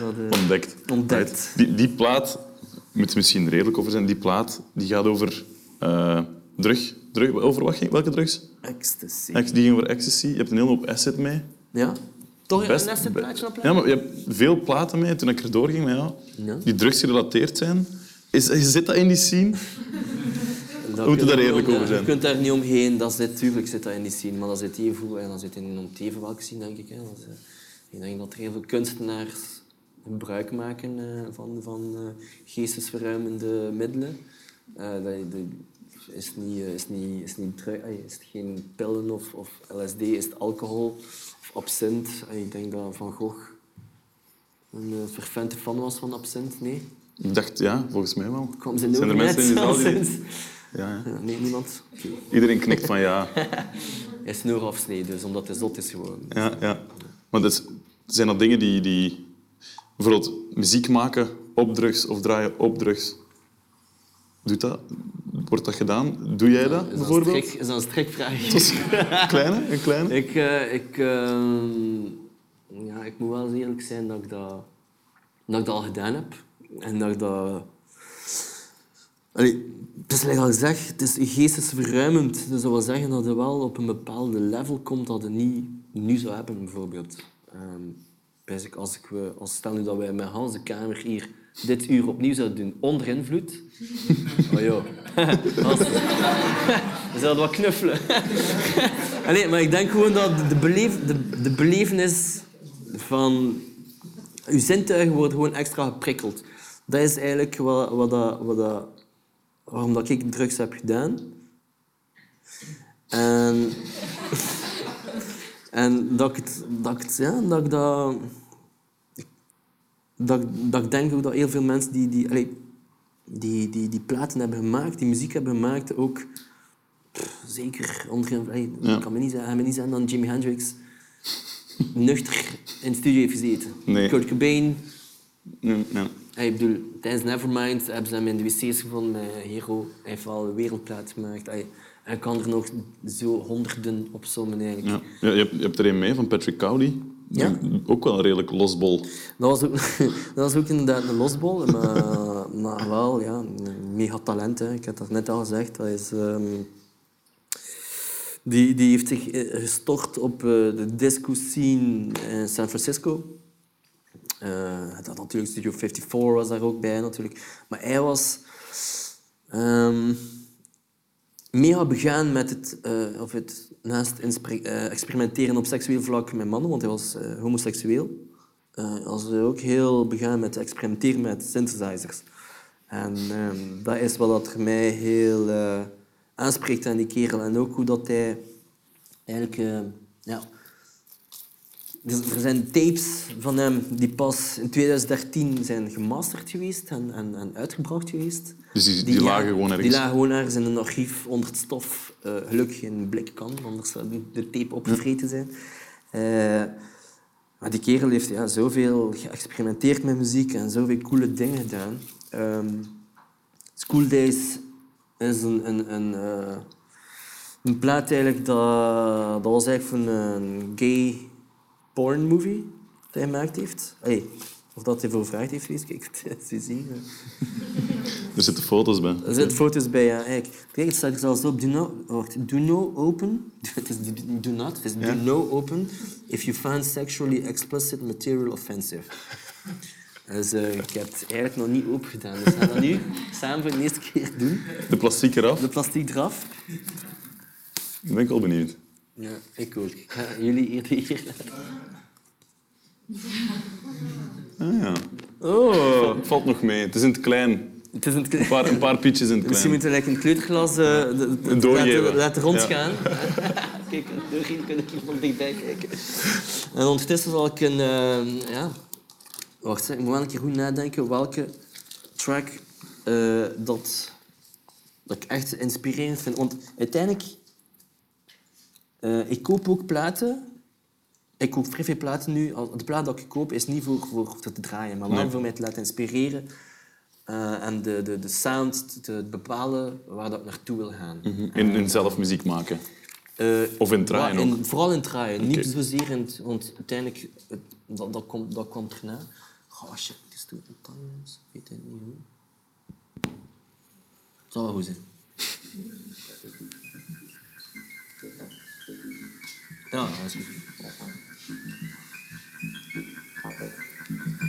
dat eh,
Ontdekt.
Ontdekt.
Die, die plaat, moet misschien redelijk over zijn, die plaat die gaat over drug, drug. Over wat ging? Welke drugs?
ecstasy.
Ex- Die ging over ecstasy. Je hebt een hele hoop acid mee.
Ja? Toch
Best-
een laatste plaatje op
Ja, maar je hebt veel platen mee toen ik erdoor ging, maar ja,
Ja.
die drugs gerelateerd zijn. Is, zit dat in die scene?
Dat (laughs)
We moeten daar eerlijk over zijn.
Je kunt daar niet omheen. Dat zit, tuurlijk zit dat in die scene, maar dat zit even, en dat zit in om teven welke scene, denk ik. Hè. Dat is, eh, ik denk dat er heel veel kunstenaars gebruik maken eh, van, van eh, geestesverruimende middelen. Eh, dat, dat is, niet, eh, is, niet, is, niet drui- eh, is het geen pillen of, of LSD, is het alcohol of absint. Ik denk dat Van Gogh een eh, fervente fan was van absint. Nee,
Ik dacht, ja, volgens mij wel.
kwam zijn
Zijn er mensen in de zaal die... Ja, ja.
Ja, nee, niemand?
Iedereen knikt van ja. (laughs)
Hij is snor afsneden, dus omdat hij zot is geworden.
ja, ja. Maar dus, zijn dat dingen die, die... Bijvoorbeeld muziek maken op drugs of draaien op drugs. Doet dat? Wordt dat gedaan? Doe jij dat,
Is dat
bijvoorbeeld?
strik- is dat een strikvraag?
Een kleine? Een kleine?
ik, eh, ik, ehm, ja, ik moet wel eens eerlijk zijn dat ik dat, dat, ik dat al gedaan heb. En dat ik dat... Allee, het is al gezegd, het is geestesverruimend. Dus dat wil zeggen dat je wel op een bepaalde level komt dat je niet nu zou hebben, bijvoorbeeld. Ik, als ik, we- als stel nu dat wij met Hans de Kamer hier dit uur opnieuw zouden doen onder invloed. (laughs) Oh joh. (laughs) We zouden wat knuffelen. (laughs) Allee, maar ik denk gewoon dat de, beleef, de, de belevenis van... Uw zintuigen worden gewoon extra geprikkeld. Dat is eigenlijk wat, wat, dat, wat dat, waarom dat ik drugs heb gedaan. En, en dat ik het, dat ik het, ja, dat ik dat, dat, dat ik denk ook dat heel veel mensen die, die, allee, die, die, die platen hebben gemaakt, die muziek hebben gemaakt, ook zeker onder,
Ja.
ik kan me niet zeggen, hij me niet zeggen dat Jimi Hendrix nuchter in de studio heeft gezeten.
Nee.
Kurt Cobain,
ja.
ey, ik bedoel, tijdens Nevermind hebben ze hem in de wc's gevonden met Hero. Hij heeft wel een wereldplaat gemaakt. En kan er nog zo honderden op sommen eigenlijk.
Ja. Ja, je, hebt, je hebt er een mee van Patrick Cowley.
Ja.
Ook wel een redelijk losbol.
Dat was ook, (laughs) dat was ook inderdaad een losbol, maar, (laughs) maar wel ja, mega talent. Hè. Ik heb dat net al gezegd. Dat is, ehm, die, die heeft zich eh, gestort op eh, de disco scene in San Francisco. Eh, dat natuurlijk Studio 54 was daar ook bij natuurlijk. Maar hij was ehm, mega begaan met het, eh, of het naast eh, experimenteren op seksueel vlak met mannen, want hij was eh, homoseksueel. Eh, hij was ook heel begaan met experimenteren met synthesizers. En ehm, dat is wat mij heel aanspreekt aan die kerel. En ook hoe dat hij eigenlijk... ja, er zijn tapes van hem die pas in 2013 zijn gemasterd geweest en, en, en uitgebracht geweest.
Dus die- die lagen
ja,
gewoon ergens?
Die lagen gewoon ergens in een archief onder het stof. Eh, gelukkig in een blik kan, anders zou de tape opgevreten zijn. Eh, maar die kerel heeft ja, zoveel geëxperimenteerd met muziek en zoveel coole dingen gedaan. Ehm, School Days is een, een, een, eh, een plaat eigenlijk dat, dat was eigenlijk van een gay porn movie dat hij gemaakt heeft. Hey, of dat hij voor gevraagd heeft geweest, kijk, het is te zien.
Er zitten foto's bij.
Er zitten foto's bij, ja. Kijk, kijk het staat er zelfs op. Do no, wacht, do no open. (laughs) Het is do- do not. Het is do no open if you find sexually explicit material offensive. Dus eh, ik heb het eigenlijk nog niet open gedaan. Dus we gaan dat nu (laughs) samen voor de eerste keer doen.
De plastic eraf.
De plastic eraf.
Ben ik al benieuwd.
Ja, ik ook. Ik ga jullie eerder hier (laughs)
Ah, ja.
Oh.
Het valt nog mee. Het is in het klein.
Het is een
Een paar, een paar pietjes in het (laughs)
Misschien
klein.
moeten we like een kleuterglas eh, laten, laten
Ja.
rondgaan. (laughs) Kijk, doorheen kan ik hier van dichtbij kijken. En ondertussen zal ik een... eh, ja... Wacht, ik moet wel een keer goed nadenken welke track eh, dat, dat ik echt inspirerend vind. Want uiteindelijk... ik koop ook platen. Ik koop vrij veel platen nu. De plaat dat ik koop is niet voor, voor te draaien, maar wel
Nee.
voor mij te laten inspireren. Eh, en de, de, de sound te bepalen waar dat ik naartoe wil gaan.
In, in zelf muziek maken.
Eh,
Of in draaien
in-? Vooral in draaien. Niet zozeer in. Want uiteindelijk, het- dat, dat, komt, dat komt erna. Oh shit, het is toen een. Ik weet het niet hoe. Het zal wel goed zijn. Ja, dat is goed. Thank you.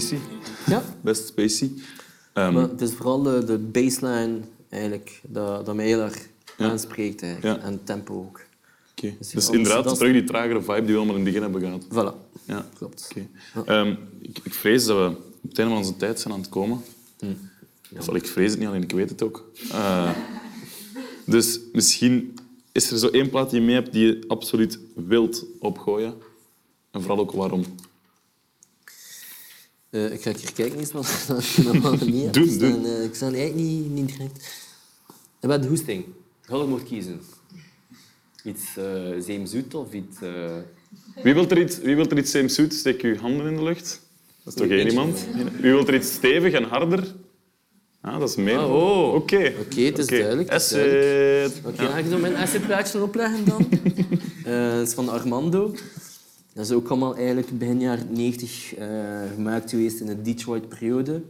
Spacey.
Ja.
Best Spacey. Ehm,
Maar het is vooral de, de baseline eigenlijk, dat, dat mij heel erg
Ja.
aanspreekt. Eigenlijk. En tempo ook. Dus
Dus inderdaad,
dat
terug die tragere vibe die we allemaal in het begin hebben gehad.
Voilà.
Ja.
Klopt.
Ehm, ik, ik vrees dat we op het einde van onze tijd zijn aan het komen.
Zal ik vrees het niet, alleen ik weet het ook. Eh, dus misschien is er zo één plaat die je mee hebt die je absoluut wilt opgooien. En vooral ook waarom.
Eh, ik ga hier kijken eens wat ik nog niet heb
Doen,
staan.
doen.
Eh, ik sta eigenlijk niet, niet direct... En wat de hoesting? Er maar kiezen. Iets uh, zeemzoet of iets...
Wie wil er iets, wie wil er iets suit? Steek uw handen in de lucht. Dat is toch één iemand? Wie wil er iets stevig en harder? Ah, dat is meer.
Ah, oh.
Oké.
Oké, het is duidelijk, het is
Acid.
Oké, ga ik zo mijn acid-plaatje opleggen dan? (laughs) Dat is van Armando. Dat is ook allemaal eigenlijk begin jaren 90 eh, gemaakt geweest in de Detroit-periode.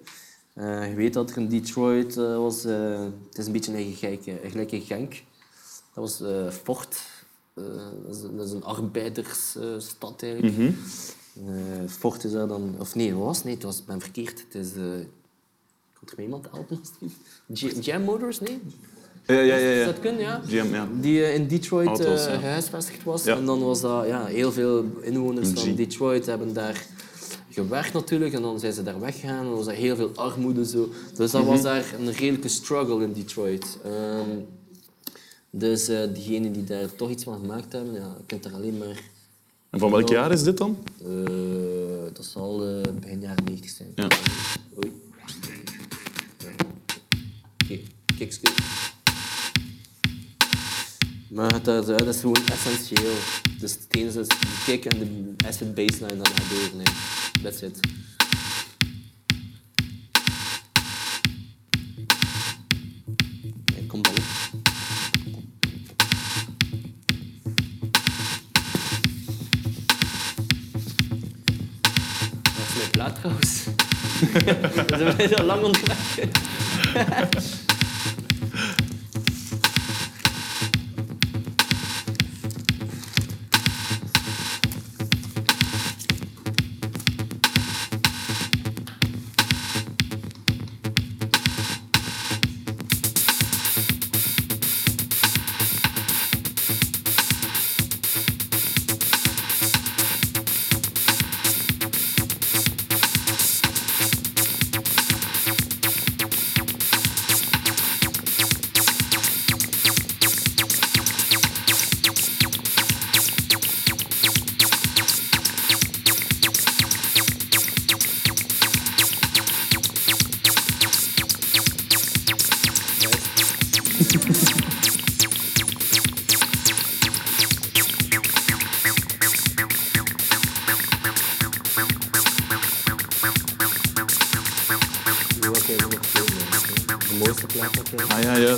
Eh, je weet dat er in Detroit eh, was... het is een beetje een gelijk, gelijk in Genk. Dat was Fort. Dat, is, dat is een arbeidersstad eigenlijk. Eh, Fort is daar dan... Of nee, wat was het? Nee, het was, ik ben verkeerd. Het is... Komt er iemand helpen? Jam Motors? Nee?
Ja, ja, ja. ja.
Dat kunnen, ja.
GM, ja.
Die eh, in Detroit
Auto's,
eh,
ja.
gehuisvestigd was. En dan was dat ja, heel veel inwoners van. Detroit hebben daar gewerkt natuurlijk. En dan zijn ze daar weggegaan. En dan was er heel veel armoede. Zo. Dus dat
Mhm.
was daar een redelijke struggle in Detroit. Ehm, dus eh diegenen die daar toch iets van gemaakt hebben, ja, je kunt er alleen maar...
En van welk jaar is dit dan?
dat zal eh, begin jaren 90 zijn.
Ja.
Oei. Oké, eens. Maar het, is- dat is gewoon essentieel. Dus het is de kick en de acid baseline dat gaat door. Nee. That's it. Kom dan op. Dat is mijn plaat trouwens. We zijn al lang onderweg. (laughs)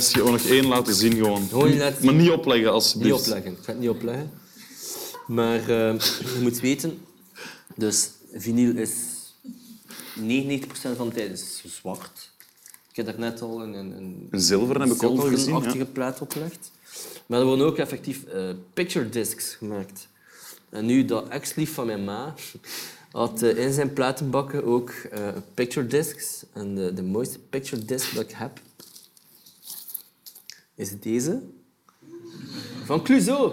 ja, juist. Gewoon nog één laten zien gewoon.
Gewoon laten
Maar niet opleggen alsjeblieft.
Niet opleggen. Ik ga het niet opleggen. Maar eh, je moet weten, dus vinyl is 99% van de tijd is zwart. Ik heb daarnet al een, een, een
Een zilver heb ik ook al gezien. Ja.
plaat opgelegd. Maar er worden ook effectief eh, picture discs gemaakt. En nu, dat ex-lief van mijn ma had eh, in zijn platenbakken ook eh, picture discs. En de, de mooiste picture disc dat ik heb is deze. Van Clouseau.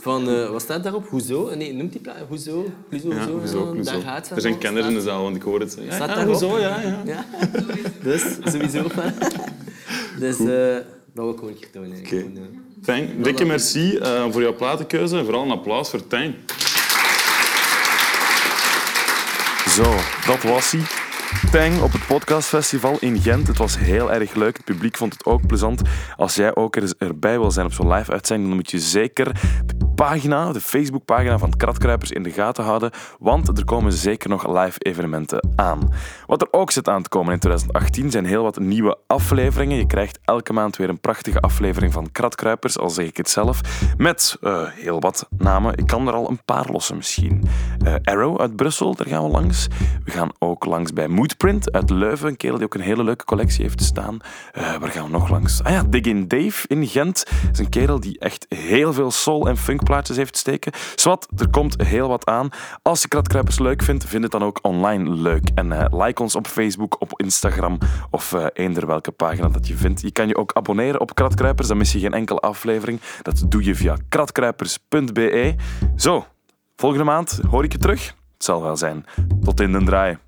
Van, eh, wat staat daarop? Hoezo? Nee, noemt die plaat? Hoezo? Clouseau,
Ja,
hoezo?
hoezo,
Daar gaat ze
Er zijn kenners in de zaal, want ik hoor het. Ja,
Staat
ja,
daarop?
hoezo? Ja, ja.
Ja. Dus, sowieso. (laughs) dus, eh dat wil ik gewoon een keer doen.
Oké.
Gewoon, eh,
Tijn, dikke merci eh, voor jouw platenkeuze en vooral een applaus voor Tijn.
Zo, dat was hij. Tang op het podcastfestival in Gent. Het was heel erg leuk. Het publiek vond het ook plezant. Als jij ook er, erbij wil zijn op zo'n live uitzending, dan moet je zeker pagina, de Facebookpagina van Kratkruipers in de gaten houden, want er komen zeker nog live evenementen aan. Wat er ook zit aan te komen in 2018 zijn heel wat nieuwe afleveringen. Je krijgt elke maand weer een prachtige aflevering van Kratkruipers, al zeg ik het zelf, met eh, heel wat namen. Ik kan er al een paar lossen misschien. Eh, Arrow uit Brussel, daar gaan we langs. We gaan ook langs bij Moodprint uit Leuven, een kerel die ook een hele leuke collectie heeft staan. Eh, waar gaan we nog langs? Ah ja, Dig in Dave in Gent is een kerel die echt heel veel soul- en funkplaatjes heeft steken. Zwat, er komt heel wat aan. Als je Kratkruipers leuk vindt, vind het dan ook online leuk. En eh, like ons op Facebook, op Instagram of eh eender welke pagina dat je vindt. Je kan je ook abonneren op Kratkruipers, dan mis je geen enkele aflevering. Dat doe je via kratkruipers.be. Zo, volgende maand hoor ik je terug. Het zal wel zijn. Tot in den draai.